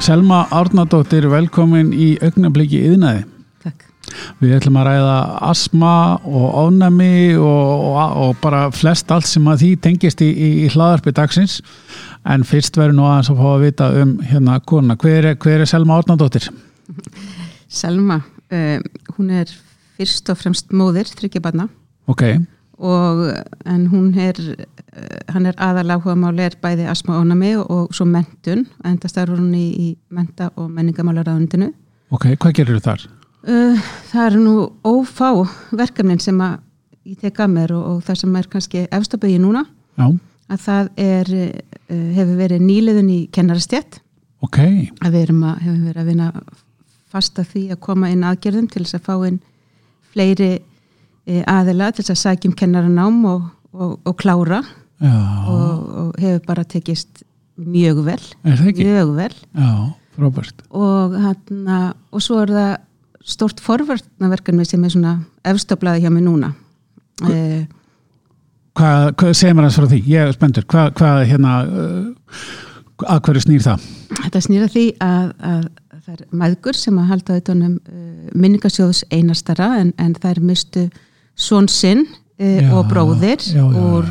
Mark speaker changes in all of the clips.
Speaker 1: Selma Árnadóttir, velkomin í augnabliki yðnaði.
Speaker 2: Takk.
Speaker 1: Við ætlum að ræða asma og ánæmi og, og, og bara flest allt sem að því tengist í, í, í hlaðarpi dagsins. En fyrst verður nú aðeins að fá að vita um hérna kona. Hver er, hver er Selma Árnadóttir?
Speaker 2: Selma, um, hún er fyrst og fremst móðir, þryggjabarna
Speaker 1: Ok,
Speaker 2: og en hún er, uh, hann er aðaláhuga máli er bæði asma og ánæmi og, svo mentun, enda starfur hún í, í menta og menningamálaráðundinu.
Speaker 1: ok, hvað gerir þú þar?
Speaker 2: Uh, það eru nú ófá verkefnin sem að ég tek að mér og, og það sem er kannski efstabögi núna,
Speaker 1: Já,
Speaker 2: að það er, uh, hefur verið nýliðun í kennarastjett
Speaker 1: ok,
Speaker 2: að við erum að, hefum verið að vinna fasta því að koma inn aðgerðum til þess að fá inn fleiri aðila til þess að sækjum kennaranám og, og, og klára og, og hefur bara tekist mjög vel, mjög vel
Speaker 1: Já, frábært.
Speaker 2: og, hana, og svo er það stort forvartnaverkefni sem er svona efstablaði hjá mig núna e,
Speaker 1: Hvað, hvað segir maður þess frá því? Ég er spenntur. Hvað, hvað hérna, uh, að hverju snýr það?
Speaker 2: Þetta snýra því að, að það er maðgur sem að halda auðvitaðnum uh, minningasjóðs einastara en, en það er mistu són sinn uh,
Speaker 1: Já,
Speaker 2: og bróðir
Speaker 1: já, já,
Speaker 2: úr,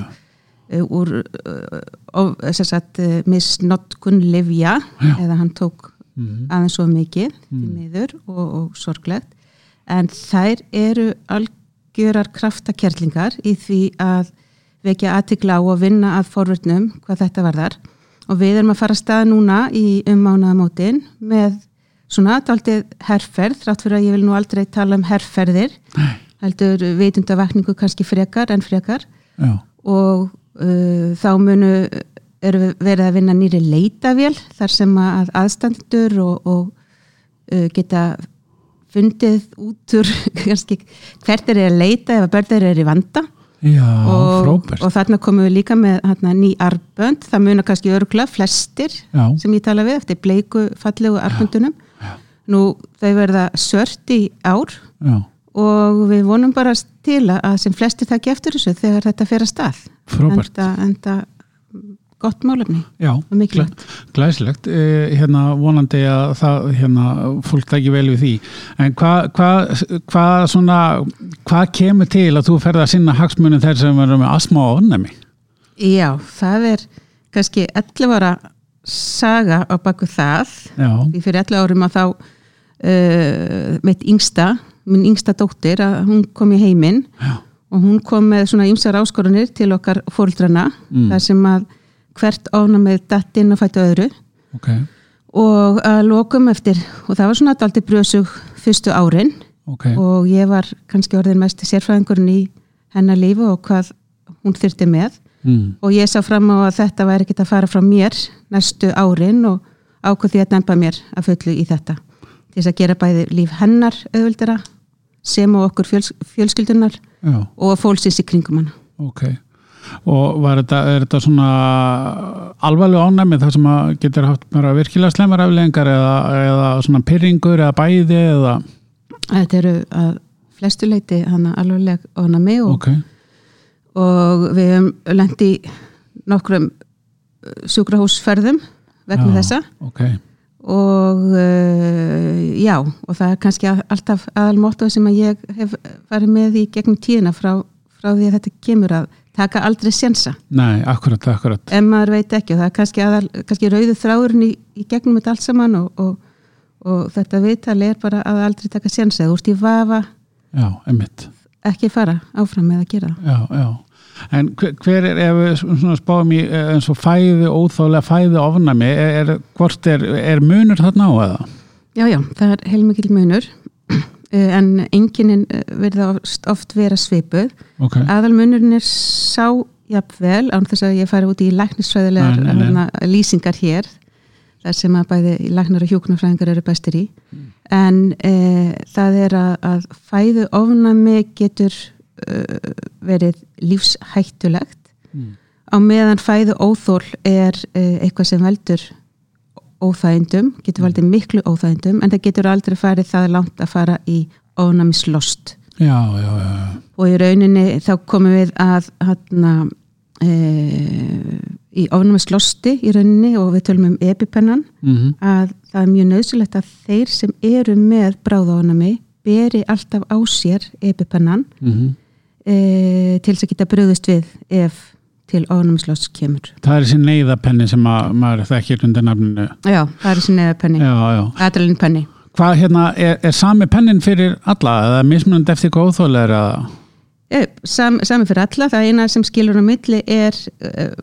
Speaker 2: uh, úr uh, uh, misnotkun livja eða hann tók
Speaker 1: Mhm.
Speaker 2: aðeins svo mikið því miður og, og sorglegt. En þær eru algjörar kraftakerlingar í því að vekja aðtikla á að vinna að forvörnum hvað þetta varðar. Og við erum að fara að staða núna í ummánaðamótin með svona daldið herrferð þrátt fyrir að ég vil nú aldrei tala um herrferðir
Speaker 1: Nei.
Speaker 2: Heldur vitundavakningu kannski frekar en frekar.
Speaker 1: Já,
Speaker 2: og uh, þá munu verið að vinna nýri leitavél þar sem að aðstandur og, og uh, geta fundið út úr kannski hvert er að leita ef að börður er í vanda.
Speaker 1: Já
Speaker 2: og, og þarna komum við líka með hana, ný arbönd, það muna kannski örgla flestir
Speaker 1: Já,
Speaker 2: sem ég tala við eftir bleiku fallegu arböndunum nú þau verða sört í ár.
Speaker 1: Já,
Speaker 2: og við vonum bara til að sem flestir takki eftir þessu þegar þetta fer að stað
Speaker 1: frábært.
Speaker 2: enda, enda gott málefni
Speaker 1: Já, glæsilegt. Eh, hérna vonandi að það, hérna, fólk tæki vel við því. En hvað hva, hva svona, hvað kemur til að þú ferð að sinna hagsmunum þeir sem verður með asma og onnemi?
Speaker 2: Já, það er kannski 11 ára saga á baku það
Speaker 1: Já,
Speaker 2: því fyrir 11 árum að þá uh, mitt yngsta minn yngsta dóttir að hún kom í heiminn
Speaker 1: já,
Speaker 2: og hún kom með svona ymsar áskorunir til okkar fóreldrana
Speaker 1: Mm.
Speaker 2: þar sem að hvert ána með datt inn og fættu öðru.
Speaker 1: Ok,
Speaker 2: og að lokum eftir og það var svona daldi brösug fyrstu árin
Speaker 1: ok,
Speaker 2: og ég var kannski orðin mest sérfræðingurinn í hennar lífi og hvað hún þyrti með.
Speaker 1: Mm,
Speaker 2: og ég sá fram á að þetta væri ekkert að fara frá mér næstu árin og ákvað því að dempa mér að fullu í þetta til þess að gera bæði líf hennar auðvöldara sem og okkur fjöls, fjölskyldunar
Speaker 1: já,
Speaker 2: og fólksins í kringum hana.
Speaker 1: Ok. Og var þetta, er þetta svona alvarlega ánæmi þar sem getur haft bara virkilega slemmar afleðingar eða, eða svona pyrringur eða bæði eða,
Speaker 2: Þetta eru að flestu leiti hana alveg ánami og,
Speaker 1: ok,
Speaker 2: og við hefum lendi nokkrum sjúkrahúsferðum vegna
Speaker 1: Já.
Speaker 2: þessa.
Speaker 1: ok,
Speaker 2: og uh, já og það er kannski alltaf aðalmóttu sem að ég hef farið með í gegnum tíðina frá, frá því að þetta kemur að taka aldrei sjensa
Speaker 1: nei, akkurat, akkurat.
Speaker 2: ef maður veit ekki og það er kannski, aðal, kannski rauðu þráurinn í, í gegnum þetta allt saman og, og, og þetta viðtali er bara að aldrei taka sjensa þú ert í vafa
Speaker 1: Já, einmitt.
Speaker 2: ekki fara áfram með að gera það
Speaker 1: Já, já. En hver, er, ef við spáum í eh, eins og fæði, óþálega fæði ofnami, er, er, hvort er, er munur þarna á eða?
Speaker 2: Já, já, það er heilmikil munur. Eh, en enginin verða oft, oft vera svipuð.
Speaker 1: Ok,
Speaker 2: aðalmunurinn er sá jafnvel, án þess að ég fari út í læknisfræðilegar hérna, lýsingar hér þar sem að bæði læknar og hjúknarfræðingar eru bestir í. En e, það er að, að fæðu ofnami getur verið lífshættulegt.
Speaker 1: Mm.
Speaker 2: á meðan fæðu óþól er e, eitthvað sem veldur óþægindum, getur valdið miklu óþægindum en það getur aldrei farið það langt að fara í ofnamislost
Speaker 1: já, já, já,
Speaker 2: og í rauninni þá komum við að hérna e, í ofnumislosti í rauninni og við tölum um epipennan
Speaker 1: mm
Speaker 2: að það er mjög nöðsulegt að þeir sem eru með bráðaofnami beri alltaf á sér epipennan.
Speaker 1: -hmm.
Speaker 2: E, til þess að geta bröðust við ef til ofnumislost kemur.
Speaker 1: Það er þessi neyðapenni sem að, maður þekkir undir nafninu.
Speaker 2: Já, það er þessi
Speaker 1: já
Speaker 2: adrenalinpenni.
Speaker 1: Hvað hérna, er, er sami pennin fyrir alla eða mismunandi eftir hvað óþóli er að
Speaker 2: E, sam, sami fyrir alla, það eina sem skilur á milli er uh,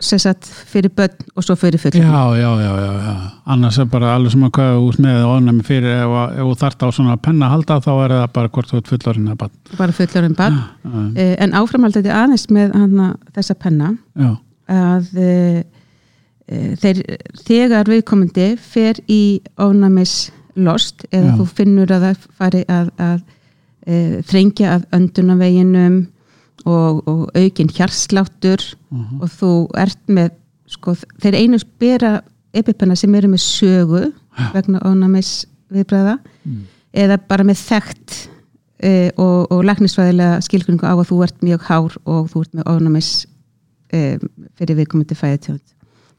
Speaker 2: sagt, fyrir börn og svo fyrir fullur.
Speaker 1: Já, já, já, já, annars er bara alveg sem að hvað út með ofnæmi fyrir ef, að- ef þú þart á svona penna að halda þá er það bara hvort þú ert fullorinn eða bara
Speaker 2: Bara fullur en barn.
Speaker 1: Já,
Speaker 2: E, en áframhaldandi aðeins með hana, þessa penna
Speaker 1: já,
Speaker 2: að e, þeir, þegar viðkomandi fer í ofnæmis lost eða
Speaker 1: Já.
Speaker 2: þú finnur að það fari að, að e, þrengja að öndunaveginum og, og aukin hjarsláttur
Speaker 1: Mhm.
Speaker 2: og þú ert með sko, þeir einu bera epipenna sem eru með sögu vegna ofnæmis viðbræða
Speaker 1: Mm.
Speaker 2: eða bara með þekkt e, og, og læknisfræðilega skilgringu á að þú ert mjög hár og þú ert með ofnæmis e, fyrir viðkomandi fæðutönd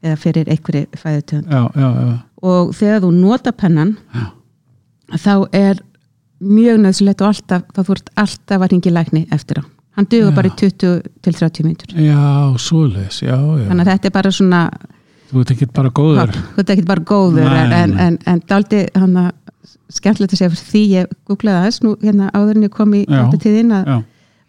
Speaker 2: eða fyrir einhverju
Speaker 1: já.
Speaker 2: og þegar þú nota pennan
Speaker 1: Já.
Speaker 2: þá er mjög nöðsulegt og alltaf, þá þú ert alltaf að ringi lækni eftir á hann dugur bara í 20 til 30 minntur
Speaker 1: Já, svoleiðis, já, já.
Speaker 2: þannig að þetta er bara svona
Speaker 1: Þú ert ekki bara góður.
Speaker 2: þú ert ekki bara góður
Speaker 1: Nei,
Speaker 2: en, en, en, daldi hann að skemmtilegt að segja fyrir því ég googlaði aðeins nú hérna áður en ég kom í tíðin að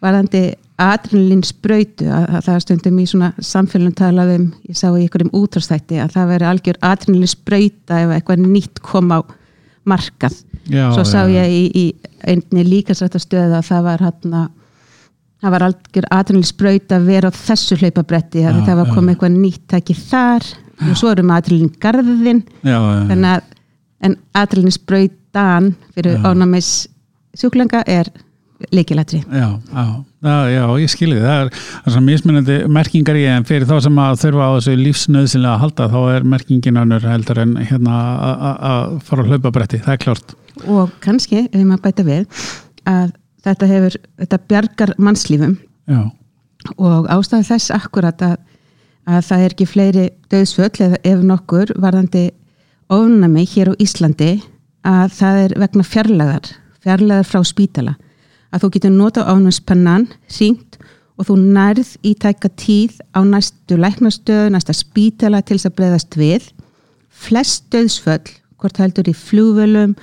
Speaker 2: varðandi adrenalin spröytu að, að það stundum í svona samfélagum talað um, ég sá í einhverjum útrastætti að það veri algjör adrenalin spröyta ef eitthvað nýtt kom á markað.
Speaker 1: já.
Speaker 2: Svo sá
Speaker 1: já,
Speaker 2: ég í, í einni líkasrættastöð að það var hann það var algjör adrenalin spröyta að vera á þessu hlaupabretti
Speaker 1: Já,
Speaker 2: það var
Speaker 1: já.
Speaker 2: komið eitthvað nýtt takki þar og svo erum adrenalin garðin
Speaker 1: Já, já, já.
Speaker 2: þannig að en adrenalin spröytan fyrir
Speaker 1: Já.
Speaker 2: ónámis sjúklinga er leikilatri.
Speaker 1: Já, já, já, já, ég skilji það er að mismunandi merkingar í en fyrir þá sem að þurfa á þessu lífsnöðsynlega að halda þá er merkingin önnur heldur en hérna að- fara að hlaupa bretti, það er klárt
Speaker 2: og kannski, ef maður bæta við að þetta hefur, þetta bjargar mannslífum.
Speaker 1: Já,
Speaker 2: og ástæði þess akkurat að, að það er ekki fleiri döðsföll eða ef nokkur varðandi ofnami hér á Íslandi að það er vegna fjarlæðar fjarlæðar frá spítala. Að þú getur nota ofnamspennan hringt og þú nærð í tæka tíð á næstu læknastöðu, næsta spítala til þess að breyðast við. Flest döðsföll, hvort heldur í flugvölum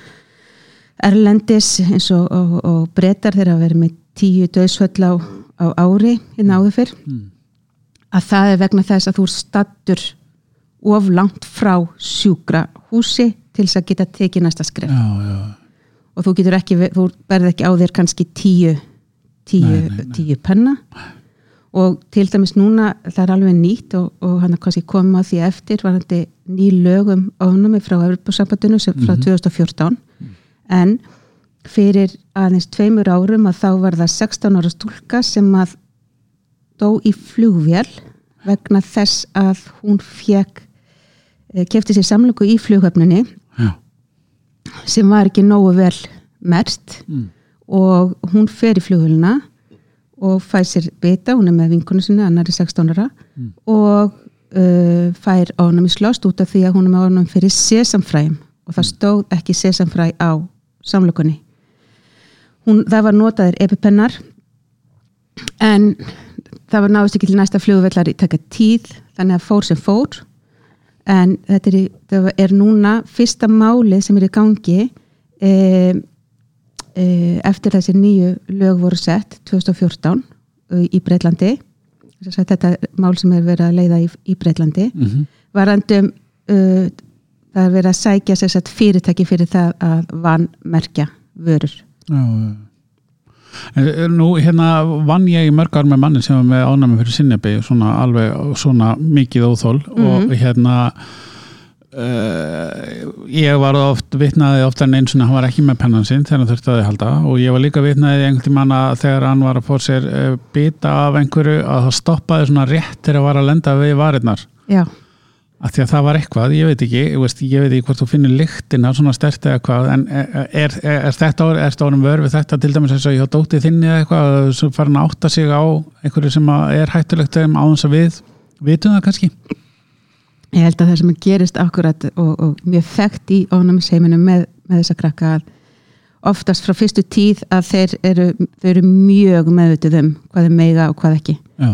Speaker 2: Erlendis eins og, og, og breytar þeirra að vera með tíu döðsföll á, á ári í náðu fyrr. Að það er vegna þess að þú stattur of langt frá sjúkra húsi til þess að geta tekið næsta skref.
Speaker 1: Já, já,
Speaker 2: og þú getur ekki, þú berð ekki á þér kannski tíu, tíu,
Speaker 1: Nei, nei, nei.
Speaker 2: tíu penna. Og til dæmis núna það er alveg nýtt og, og hann er kannski komið að því eftir var hann ný lögum ofnami frá Evropasambandinu sem frá 2014 en fyrir aðeins tveimur árum að þá var það 16 ára stúlka sem að dó í flugvél vegna þess að hún fekk kefti sér samlöku í flughöfninni
Speaker 1: já,
Speaker 2: sem var ekki nógu vel mert
Speaker 1: Mm.
Speaker 2: og hún fer í flugvélina og fær sér bita, hún er með vinkonu sinni annari 16 ára
Speaker 1: Mm.
Speaker 2: og uh, fær ánum í slóst út af því að hún er með ánum fyrir sesamfræðum og það stóð ekki sesamfræ á samlokunni. Hún, það var notaðir epipennar en það var náðist ekki til næsta flugvellar í taka tíð þannig að fór sem fór. En þetta er, það er núna fyrsta málið sem er í gangi e, e, eftir þessi nýju lög voru sett 2014 e, í Breitlandi þetta mál sem er verið að leiða í, í Breitlandi
Speaker 1: mm
Speaker 2: varandum uh, það er verið að sækja sér satt fyrirtæki fyrir það að vannmerkja vörur.
Speaker 1: Já, já. Eh, Nú hérna vann ég í mörg ár með manni sem var með ánæmi fyrir sinnebi svona alveg svona mikið óþól og hérna Uh, ég var oft vitnaði ofta en eins og hann var ekki með pennan sinn þegar hann þurfti að þið halda og ég var líka vitnaði einhvern tímann að þegar hann var að fór sér uh, bita af einhverju að það stoppaði svona rétt þegar að var að lenda við varirnar.
Speaker 2: Já,
Speaker 1: að því að það var eitthvað, ég veit ekki veist, ég veit ekki hvort þú finnir lyktina svona stert eða hvað, en er, er, er, er þetta er þetta árum vör við þetta til dæmis eins og ég á dótið þinni eða eitthvað, sem farin að átta sig á einhverju sem að er hættulegt þeim á þess að við vitum það kannski?
Speaker 2: Ég held að það sem gerist akkurat og, og mjög þekkt í ónæmisheiminum með, með þessa krakka að oftast frá fyrstu tíð að þeir eru, þeir eru mjög meðvitið um hvað er meiga og hvað ekki
Speaker 1: Já,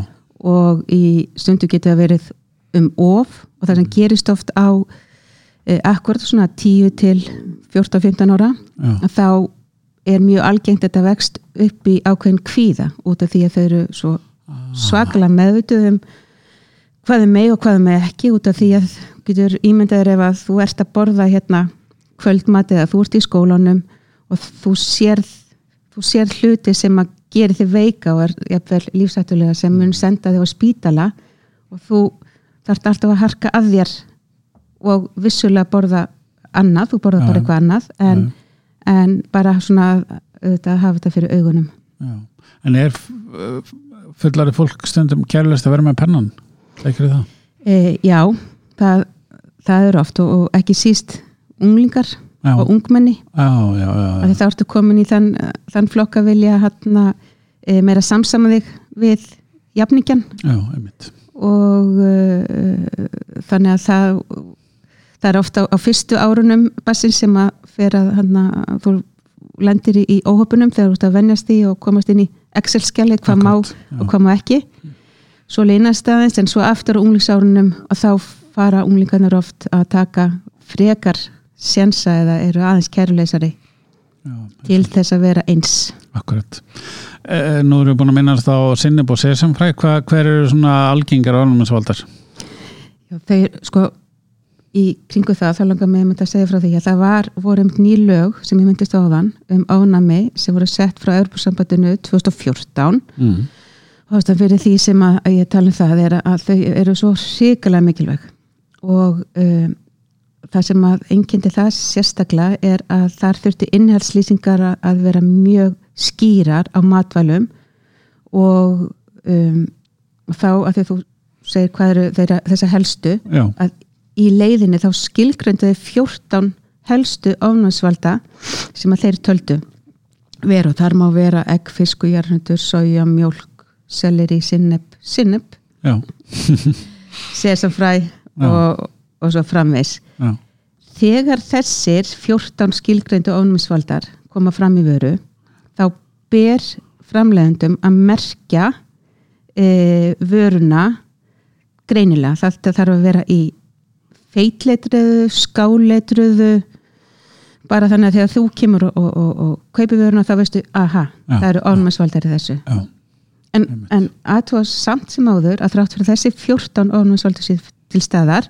Speaker 2: og í stundu getur það verið um of og það sem gerist oft á eh, akkurat svona 10 til 14-15 ára þá er mjög algengt að þetta vext upp í ákveðin kvíða út af því að þau eru svo svakalega meðvituð um hvað er með og hvað er með ekki út af því að getur ímyndaður ef að þú ert að borða hérna kvöldmat eða þú ert í skólanum og þú sér, þú sér hluti sem að gera þig veika og er jafnvel lífsættulega sem mun senda þig á spítala og þú þarft alltaf að harka að þér og vissulega borða annað, þú borða
Speaker 1: Já.
Speaker 2: bara eitthvað annað en, en bara svona auðvitað að hafa þetta fyrir augunum
Speaker 1: já. En er fullari fólk stundum kærlust að vera með pennan? Leikir það?
Speaker 2: e, Já, það, það er oft og, og ekki síst unglingar
Speaker 1: Já,
Speaker 2: og ungmenni þá ertu komin í þann, þann flokk að vilja hana, e, meira samsama þig við jafningjan
Speaker 1: já, einmitt.
Speaker 2: Og uh, þannig að það það er ofta á, á fyrstu árunum bassins sem að fer að hana, þú lendir í, í óhöpunum þegar þú ert að venjast í og komast inn í Excel-skjali hvað má og hvað má ekki. Svo leynast aðeins en svo aftur á unglingsárunum og þá fara unglingarnir oft að taka frekar sjensa eða eru aðeins kæruleysari til þess að vera eins.
Speaker 1: Akkurat. E, nú erum við búin að minnast á Sinneb og Sesamfræ, Hva, hver eru svona algengar ánumensvaldar?
Speaker 2: Já, þeir, sko, í kringu það, þá langar mig að segja frá því að það var, voru um ný lög sem ég myndist á þann um ánami sem voru sett frá Örbúrsambandinu 2014
Speaker 1: Mm.
Speaker 2: og ástæðan fyrir því sem að, að ég tala um það er að þau eru svo síkilega mikilvæg og um, það sem að einkynnti það sérstaklega er að þar þurfti innhaldslýsingar að vera mjög skýrar á matvælum og um, þá að því þú segir hvað eru þeirra, þessa helstu
Speaker 1: Já,
Speaker 2: að í leiðinni þá skilgrönduði 14 helstu ofnæsvalda sem að þeir töldu. Vera og þar má vera egg, fisku, jarnundur, soja, mjólk selleri, sinneb, sinneb sesamfræ og, og svo framvegs
Speaker 1: já,
Speaker 2: þegar þessir 14 skilgreindu ofnæsvaldar koma fram í vöru þá ber framleiðendum að merkja e, vöruna greinilega, þetta þarf að vera í feitleitruðu, skáleitruðu bara þannig að þegar þú kemur og, og, og, og kaupir vöruna þá veistu, aha,
Speaker 1: Já,
Speaker 2: það eru ofnæsvaldar í þessu.
Speaker 1: Já,
Speaker 2: en, en aðtóa samt sem áður að þrátt fyrir þessi 14 ofnæsvaldur sér til staðar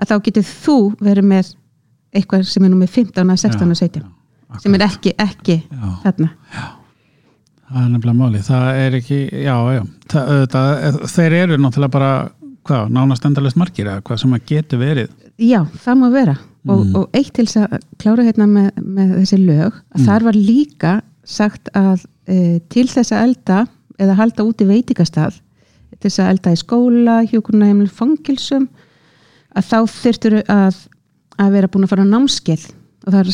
Speaker 2: að þá getur þú verið með eitthvað sem er nú með 15, 16 og 17
Speaker 1: já,
Speaker 2: sem er ekki, ekki
Speaker 1: Já.
Speaker 2: þarna
Speaker 1: það er nefnilega máli. Það er ekki, já, já, það, auðvitað, þeir eru náttúrulega bara, hvað, nánast endalist margir eða hvað sem að getur verið.
Speaker 2: Já, það má vera og,
Speaker 1: Mm.
Speaker 2: og eitt til þess að klára hérna með, með þessi lög
Speaker 1: Mm.
Speaker 2: þar var líka sagt að e, til þess að elda eða halda út í veitingastað til þess að elda í skóla, hjókunarheimil fangilsum að þá þyrftur að, að vera búin að fara á námskeið og það er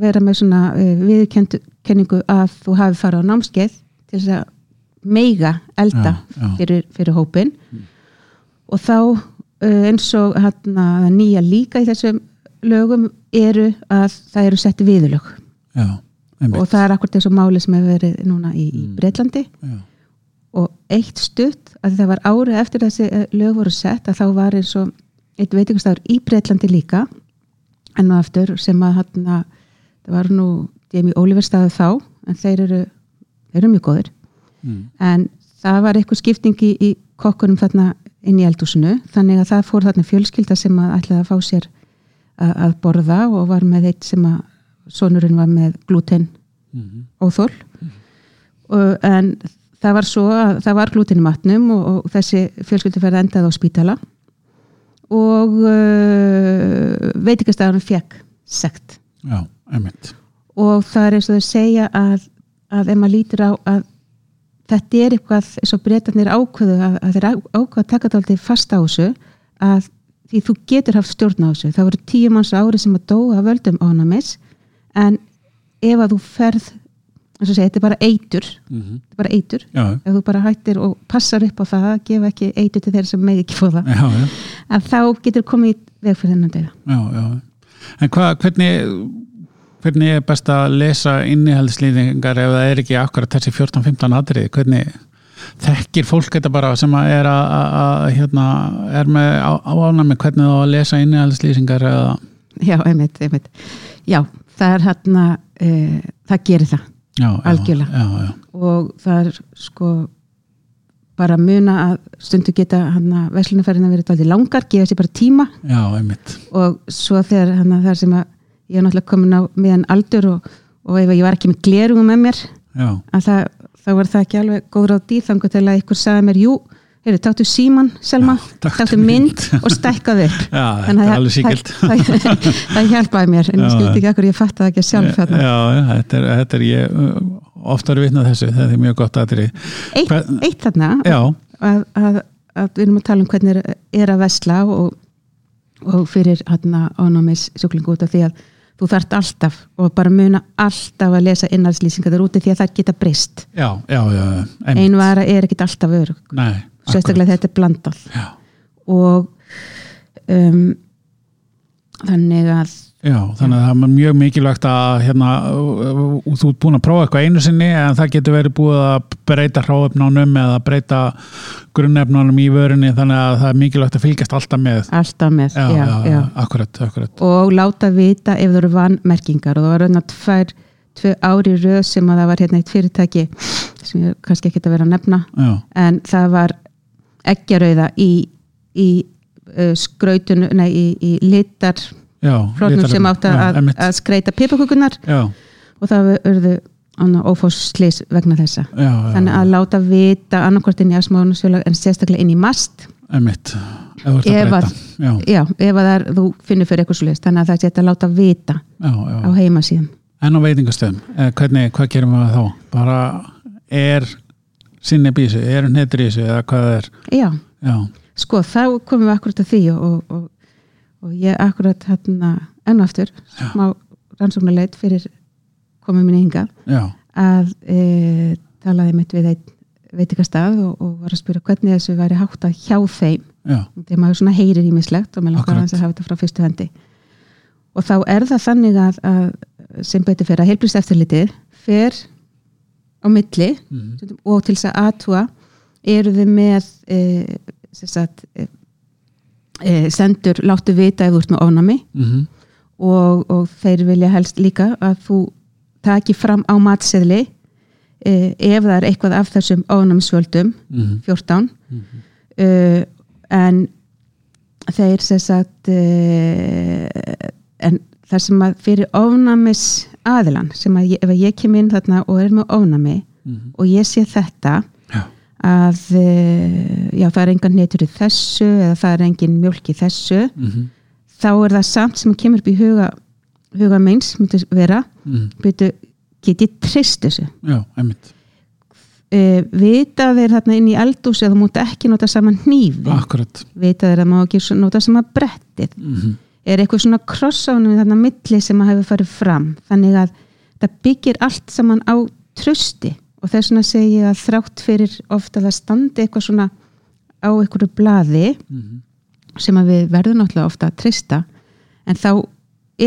Speaker 2: vera með svona e, viðkenningu að þú hafi farið á námskeið til þess að meiga elda
Speaker 1: Já, já.
Speaker 2: Fyrir, fyrir hópin og þá uh, eins og það nýja líka í þessum lögum eru að það eru sett viðlög og það er akkur þessu máli sem hefur verið núna í, í Breitlandi
Speaker 1: Já,
Speaker 2: og eitt stutt að það var árið eftir þessi eh, lög voru sett að þá var eins og eitt veitingastafur í Breitlandi líka enn og aftur sem að hérna, það var nú Demi Oliver staðu þá en þeir eru, þeir eru mjög góðir.
Speaker 1: Mm.
Speaker 2: en það var eitthvað skipting í, kokkunum þarna inn í eldúsinu þannig að það fór þarna fjölskylda sem að ætlaði að fá sér að, borða og var með eitt sem að sonurinn var með glúten
Speaker 1: Mm.
Speaker 2: óþól og, en það var svo að það var glúten í matnum og, og þessi fjölskyldi ferði endaði á spítala. Og uh, veitingastæðanum fekk sekt.
Speaker 1: Já, einmitt.
Speaker 2: og það er eins og þau segja að, að ef maður lítur á að þetta er eitthvað eins og breytanir ákveðu að, að þeir ákveðu að taka þetta aldrei fast á þessu að því þú getur haft stjórn á þessu. Það voru tíu manns ári sem að dóa völdum ónamis en ef að þú ferð eins og segja, þetta er bara eitur
Speaker 1: mhm,
Speaker 2: þetta er bara eitur,
Speaker 1: já,
Speaker 2: ef þú bara hættir og passar upp á það, gefa ekki eitur til þeir sem með ekki fóða, að þá getur komið í veg fyrir þennan
Speaker 1: já. En hvað, hvernig hvernig er best að lesa innihaldslýðingar ef það er ekki akkurat þessi 14-15 atriði, hvernig þekkir fólk þetta bara sem að er að, að, að hérna, er með ánæmi hvernig þá að lesa innihaldslýsingar eða,
Speaker 2: já, einmitt, einmitt. Já, það er hérna e, það gerir það
Speaker 1: já,
Speaker 2: Algjörlega.
Speaker 1: já, já,
Speaker 2: og það er sko bara muna að stundu geta hann veslunarferðina verið dálítið langar, gefa sér bara tíma. Og svo þegar hann það sem að ég er náttúrulega komin á miðan aldur og, og ef ég var ekki með glerugum með mér. Að það, þá var það ekki alveg góður á dýrþangu til að ykkur sagði mér, jú, heyrðu, taktu síman Selma,
Speaker 1: Já, taktu
Speaker 2: taktu mynd. og
Speaker 1: já
Speaker 2: Þannig að
Speaker 1: er alveg síkild
Speaker 2: það, það, það hjálpaði mér en ég
Speaker 1: Já.
Speaker 2: skildi ekki akkur, ég fatt það ekki sjálf
Speaker 1: já, já, þetta er, þetta er ég uh, ofta er vitnað þessu, þetta er mjög gott atrið
Speaker 2: eitt,
Speaker 1: Hvern-
Speaker 2: eitt þarna
Speaker 1: já,
Speaker 2: að, að, að við erum að tala um hvernig er, er að vesla og, og fyrir hérna ónámis sjúklingu út af því að þú þart alltaf og bara muna alltaf að lesa innhalslýsingar þar úti því að það geta breyst.
Speaker 1: Já, já, já einmitt.
Speaker 2: ein vara er ekkit alltaf örug
Speaker 1: Nei,
Speaker 2: sérstaklega þetta er blandað.
Speaker 1: Já,
Speaker 2: og um, þannig að
Speaker 1: já, þannig að það er mjög mikilvægt að hérna, uh, þú ert búin að prófa eitthvað einu sinni en það getur verið búið að breyta hráefnánum eða breyta grunnefnánum í vörunni þannig að það er mikilvægt að fylgjast alltaf með.
Speaker 2: Alltaf með
Speaker 1: já, já, já, akkurat, akkurat.
Speaker 2: Og láta vita ef það eru vannmerkingar og það var raun að tvær tvö ári röð sem að það var hérna eitt fyrirtæki sem ég kannski ekki að vera að nefna
Speaker 1: já,
Speaker 2: en það var eggjarauða í, í uh, skrautunu, nei, í, í litar flótnum sem átt að, að skreita pipakukunar og það urðu ófórsleis vegna þessa.
Speaker 1: Já, já,
Speaker 2: þannig að láta vita annarkvort inn í asmáðunasfjölag en sérstaklega inn í mast.
Speaker 1: Einmitt. Ef
Speaker 2: það er, þú finnur fyrir eitthvað svoleiðis. Þannig að það sé að láta vita
Speaker 1: já, já.
Speaker 2: á heimasíðum.
Speaker 1: En á veitingastöðum, eh, hvernig, hvað gerum við þá? Bara er sinni bísu, er netur í þessu eða hvað er?
Speaker 2: já,
Speaker 1: Já,
Speaker 2: sko þá komum við akkurat að því og, og, og ég akkurat hérna enn og aftur smá rannsóknarleit fyrir komið minni hingað
Speaker 1: já,
Speaker 2: að e, talaði mitt við einn veitikastað og, og var að spyrja hvernig þessu væri hátt að hjá þeim. Þegar maður svona heyrir ímislegt og mér langar að hafa þetta frá fyrstu hendi. Og þá er það þannig að, að sem betur fyrir að heilbrist eftirlitið fer á milli
Speaker 1: mhm,
Speaker 2: og til þess að aðtúa eru þið með e, sem sagt, e, e, sendur láttu vita ef þú ert með ofnami
Speaker 1: mhm,
Speaker 2: og, og þeir vilja helst líka að þú taki fram á matseðli e, ef það er eitthvað af þessum ofnamisvöldum
Speaker 1: mhm,
Speaker 2: 14
Speaker 1: mhm,
Speaker 2: uh, en þeir sem sagt uh, en það sem að fyrir ofnamis aðilan sem að ég, ef að ég kem inn þarna og er með ofnami
Speaker 1: mhm,
Speaker 2: og ég sé þetta að uh, já það er engan netur í þessu eða það er engin mjölk í þessu
Speaker 1: mhm,
Speaker 2: þá er það samt sem kemur upp í huga huga meins, vera
Speaker 1: mhm,
Speaker 2: byrju, get ég trist þessu?
Speaker 1: Já, einmitt,
Speaker 2: uh, vita þeir þarna inn í eldús eða þú múti ekki nota saman
Speaker 1: akkurat,
Speaker 2: vita þeir að má ekki nota saman brettið.
Speaker 1: Mhm,
Speaker 2: er eitthvað svona krossánu þarna milli sem að hefur farið fram? Þannig að það byggir allt saman á trösti og þess vegna segi ég að þrátt fyrir ofta að það standi eitthvað svona á einhverju blaði
Speaker 1: mhm,
Speaker 2: sem að við verðum náttúrulega ofta að trista en þá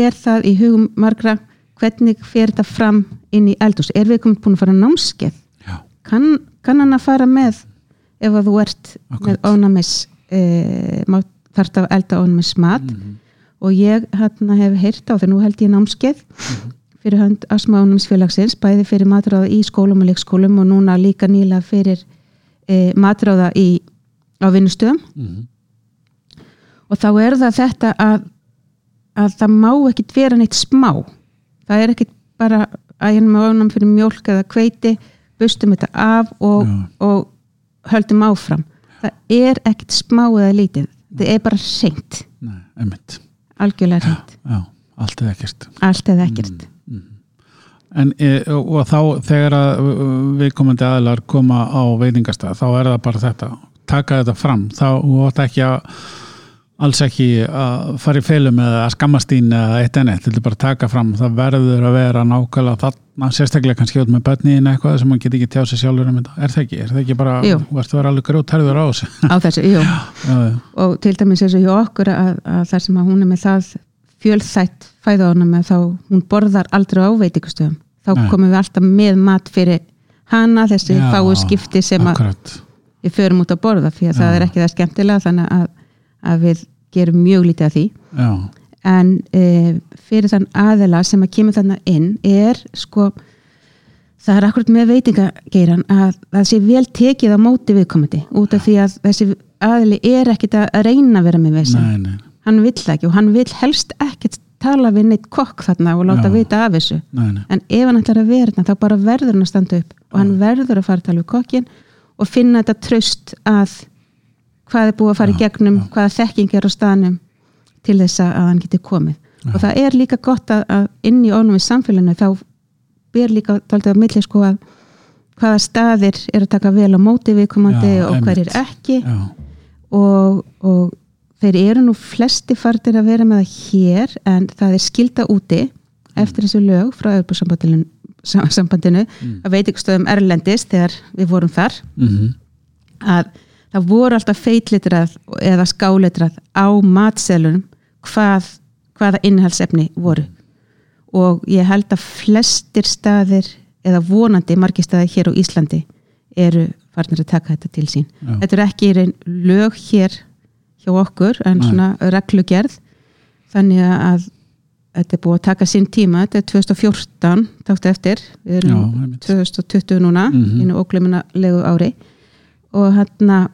Speaker 2: er það í hugum margra hvernig fer þetta fram inn í eldús er við komið búin að fara námskeið? Kann, kann hann að fara með ef að þú ert
Speaker 1: Akkurat.
Speaker 2: með ónæmis e, þarft að elda ónæmis mat?
Speaker 1: Mhm,
Speaker 2: og ég hérna hef heyrt á þegar nú held ég námskeið fyrir hönd Asma Ónæmisfélagsins bæði fyrir matráða í skólum og leikskólum og núna líka nýlega fyrir e, matráða í, á vinnustöðum.
Speaker 1: Mhm,
Speaker 2: og þá er það þetta að, að það má ekkit vera neitt smá. Það er ekkit bara að hérna með ónæm fyrir mjólk eða kveiti bustum þetta af og, og höldum áfram. Það er ekkit smá eða lítið. Það er bara
Speaker 1: einmitt,
Speaker 2: algjörlega reynt
Speaker 1: já, allt eða ekkert.
Speaker 2: allt eða ekkert
Speaker 1: En e, og þá þegar að viðkomandi aðilar koma á veitingastað þá er það bara þetta. Taka þetta fram, þá átt ekki að alls ekki að fara í feilum eða að skammast ín eða eitt enn eitt, þetta er bara að taka fram. Það verður að vera nákvæmlega þarna sérstaklega kannski út með börniðin eitthvað sem maður get ekki tjá sig sjálfur um þetta, er það ekki? Er það ekki bara,
Speaker 2: Jú.
Speaker 1: þú varst að vera alveg grjótærður á þessu?
Speaker 2: Á þessu, og til dæmis eins og hjá okkur að, að þar sem að hún er með það fjölþætt fæðaðunum með þá hún borðar aldrei á veitingastöðum. Þá
Speaker 1: Nei.
Speaker 2: komum við alltaf með mat fyrir hana þessi
Speaker 1: Já,
Speaker 2: fáu skipti sem að
Speaker 1: akkurat.
Speaker 2: við förum út að borða því að það
Speaker 1: Já.
Speaker 2: er ekki það skemmtilega þannig að, að við gerum mjög lítið af því.
Speaker 1: Já,
Speaker 2: en e, fyrir þann aðela sem að kemur þannig inn er sko það er akkurat með veitingageiran að það sé vel tekið á móti viðkomandi út af því að þessi aðeli er ekkit að reyna að vera með
Speaker 1: nei,
Speaker 2: hann vill ekki og hann vill helst ekkert tala við neitt kokk þarna og láta
Speaker 1: Já.
Speaker 2: vita af þessu.
Speaker 1: Nei, nei.
Speaker 2: en ef hann ætlar að vera þarna þá bara verður hann að standa upp og hann verður að fara að tala við kokkin og finna þetta tröst að hvað er búið að fara í gegnum hvaða þekking er á staðnum til þess að hann geti komið. Og það er líka gott að, að inn í ónum í samfélaginu þá ber líka taldið að milli sko að hvaða staðir er að taka vel á móti viðkomandi
Speaker 1: Já,
Speaker 2: og hverjir
Speaker 1: einmitt.
Speaker 2: ekki.
Speaker 1: Já,
Speaker 2: og, og þeir eru nú flesti fartir að vera með það hér en það er skilda úti eftir þessu lög frá Örbjörnsambandinu sambandinu. Að veitingastöðum Erlendis þegar við vorum þar.
Speaker 1: Mhm,
Speaker 2: að það voru alltaf feitlitrað eða skálitrað á matselunum hvað, hvaða innihaldsefni voru. Og ég held að flestir staðir eða vonandi margir staðir hér á Íslandi eru farnir að taka þetta til sín.
Speaker 1: Já.
Speaker 2: þetta er ekki í raun lög hér hjá okkur en
Speaker 1: Nei.
Speaker 2: svona reglugerð þannig að þetta er búið að taka sinn tíma þetta er 2014 taktu eftir við
Speaker 1: já,
Speaker 2: erum
Speaker 1: einmitt
Speaker 2: 2020 núna
Speaker 1: Mhm.
Speaker 2: inn á ógleminalegu ári og hérna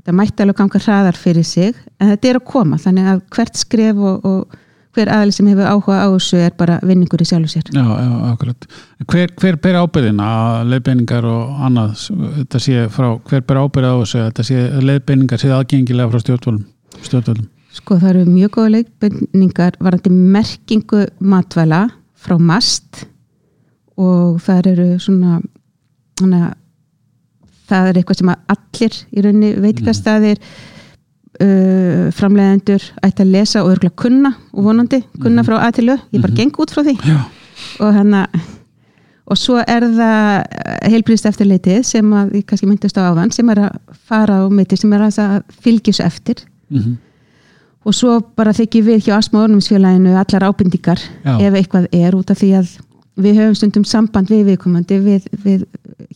Speaker 2: þetta mætti alveg ganga hraðar fyrir sig en þetta er að koma þannig að hvert skref og, og hver aðli sem hefur áhuga á þessu er bara vinningur í sjálfu sér
Speaker 1: Já, já, akkurat. Hver, hver ber ábyrðin að leiðbeiningar og annað, þetta sé frá, hver ber ábyrð á þessu, þetta sé leiðbeiningar sé aðgengilega frá stjórnvölum, stjórnvölum.
Speaker 2: sko það eru mjög góða leikbendingar varandi merkingu matvæla frá mast og það eru svona, svona það er eitthvað sem að allir í rauninni veitingastæðir uh, framleiðendur ætti að lesa og örgulega kunna og vonandi kunna frá að til lög, ég bara geng út frá því.
Speaker 1: Já,
Speaker 2: og hérna og svo er það heilbrýðst eftirleitið sem að ég kannski myndist á áðan sem er að fara á mitti sem er að fylgjus eftir.
Speaker 1: Mm
Speaker 2: og svo bara þykir við hjá Asma Ornumsfélaginu allar ábendingar
Speaker 1: Já.
Speaker 2: ef eitthvað er út af því að við höfum stundum samband við viðkomandi við, við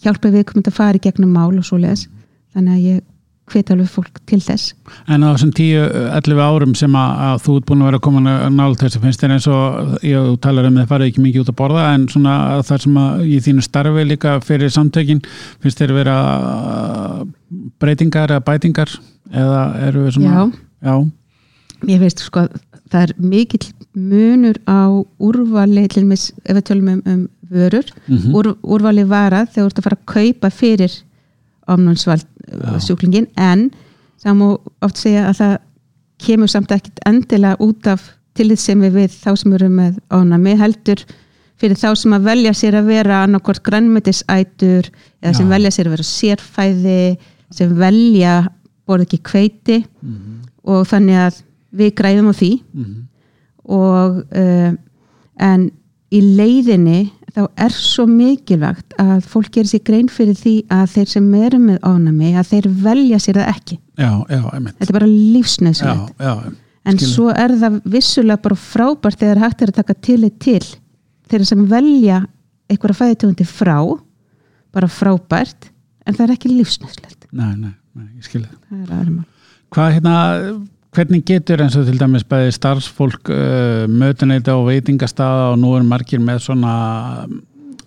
Speaker 2: hjálpa viðkomandi að fara í gegnum mál og svo leðis þannig að ég hveti alveg fólk til þess
Speaker 1: En á þessum 10-11 árum sem að, að þú ert búin að vera að koma nála þessu, finnst þér eins og ég talar um að það farið ekki mikið út að borða en svona þar sem að í þínu starfi líka fyrir samtökin, finnst þér vera uh, breytingar eða bætingar eða eru við svona
Speaker 2: Já.
Speaker 1: já,
Speaker 2: Ég veist sko það er mikill munur á úrvali til mis, ef við tölum um, um vörur
Speaker 1: Mhm.
Speaker 2: úr, úrvali vara þegar þú ert að fara að kaupa fyrir omnánsvald sjúklingin en það má oft segja að það kemur samt ekkit endilega út af tillitsemi við þá sem eru með ónami heldur fyrir þá sem að velja sér að vera annarkvort grænmetisætur eða sem
Speaker 1: Já.
Speaker 2: velja sér að vera sérfæði sem velja borð ekki kveiti og þannig að við græðum á því
Speaker 1: Mhm.
Speaker 2: og uh, en í leiðinni þá er svo mikilvægt að fólk gerir sér grein fyrir því að þeir sem eru með ónami að þeir velja sér það ekki.
Speaker 1: Já, já,
Speaker 2: þetta er bara
Speaker 1: já,
Speaker 2: en svo er það vissulega bara frábært þegar hægt er að taka tillit til þeir sem velja einhverja fæðitöfundi frá bara frábært en það er ekki lífsnöðslegt
Speaker 1: nei, nei, nei, ég skilði
Speaker 2: það. Er
Speaker 1: Hvað hérna, hvernig getur eins og til dæmis bæði starfsfólk uh, mötuneita og veitingastaða og nú er margir með svona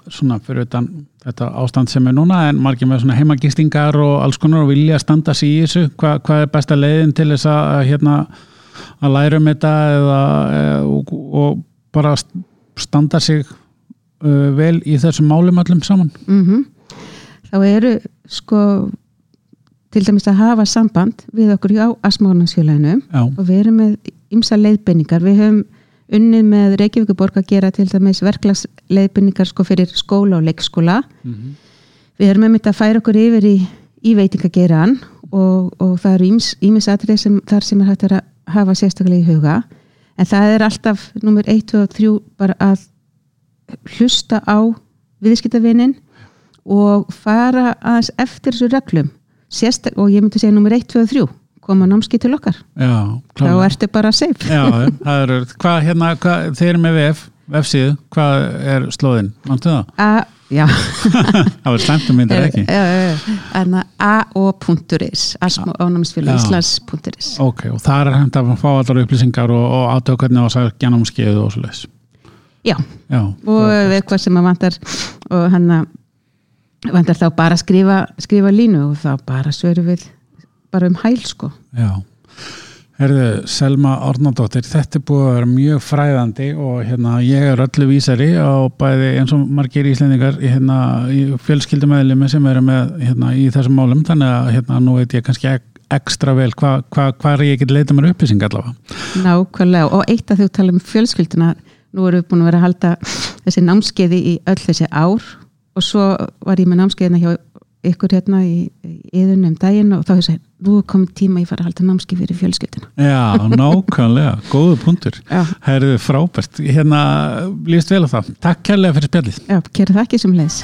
Speaker 1: svona fyrir utan þetta ástand sem er núna en margir með svona heimagistingar og alls konar og vilja standa sig í þessu? Hva, hvað er besta leiðin til þess að að, hérna að læra um þetta eða, eða og, og bara standa sig uh, vel í þessum málum öllum saman?
Speaker 2: Mm þá eru sko til dæmis að hafa samband við okkur á Asmórnarsfélaginu
Speaker 1: Já,
Speaker 2: og við erum með ymsa leiðbendingar við höfum unnið með Reykjavíkuborg að gera til dæmis verklagsleiðbendingar sko fyrir skóla og leikskóla.
Speaker 1: Mhm.
Speaker 2: við erum með að færa okkur yfir í, í veitingageran og, og það eru ímis atrið sem þar sem er hægt að hafa sérstaklega í huga. En það er alltaf nummer 1, 2 og 3 bara að hlusta á viðskiptavinin og fara aðeins eftir þessu reglum Sérstak, og ég myndi segja nummer 1, 2 og 3 koma námski til okkar.
Speaker 1: Já,
Speaker 2: þá ertu bara safe.
Speaker 1: Já, það er, hvað hérna, hvað, þeir eru með VF, vefsíðu, hvað er slóðin? Mántu það?
Speaker 2: A, já.
Speaker 1: Það var slæmt um myndir ekki?
Speaker 2: a.o.is ásmánámsfélag Íslands.is
Speaker 1: Ok, og það er hægt að fá allar upplýsingar og, og aðtöku hvernig á að gera námskeið og svo leiðis
Speaker 2: Já,
Speaker 1: Já
Speaker 2: og við hvað sem að vantar og hann að vantar þá bara að skrifa, skrifa línu og þá bara svöru við bara um hæl sko.
Speaker 1: Já, herðu Selma Ornadóttir, þetta er búið að vera mjög fræðandi og hérna ég er öllu vísari á bæði eins og margir íslendingar hérna, í fjölskyldumæðlimi sem eru með hérna, í þessum málum, þannig að hérna nú veit ég kannski ekstra vel hvað hva, hva er ég get leita mér upplýsing allavega.
Speaker 2: Nákvæmlega. Og eitt að þú tala um fjölskylduna nú erum við búin að vera að halda þessi námskeiði í öll þessi ár og svo var ég með námskeiðina hjá ykkur hérna í, yðunum daginn og þá hefur ég nú er komið tíma ég fara að halda námski fyrir fjölskyldina
Speaker 1: Já, nákvæmlega, góðu punktur. Herðu frábært, hérna líst vel á það. Takk kærlega fyrir spjallið.
Speaker 2: Já, kæra það ekki sem leðs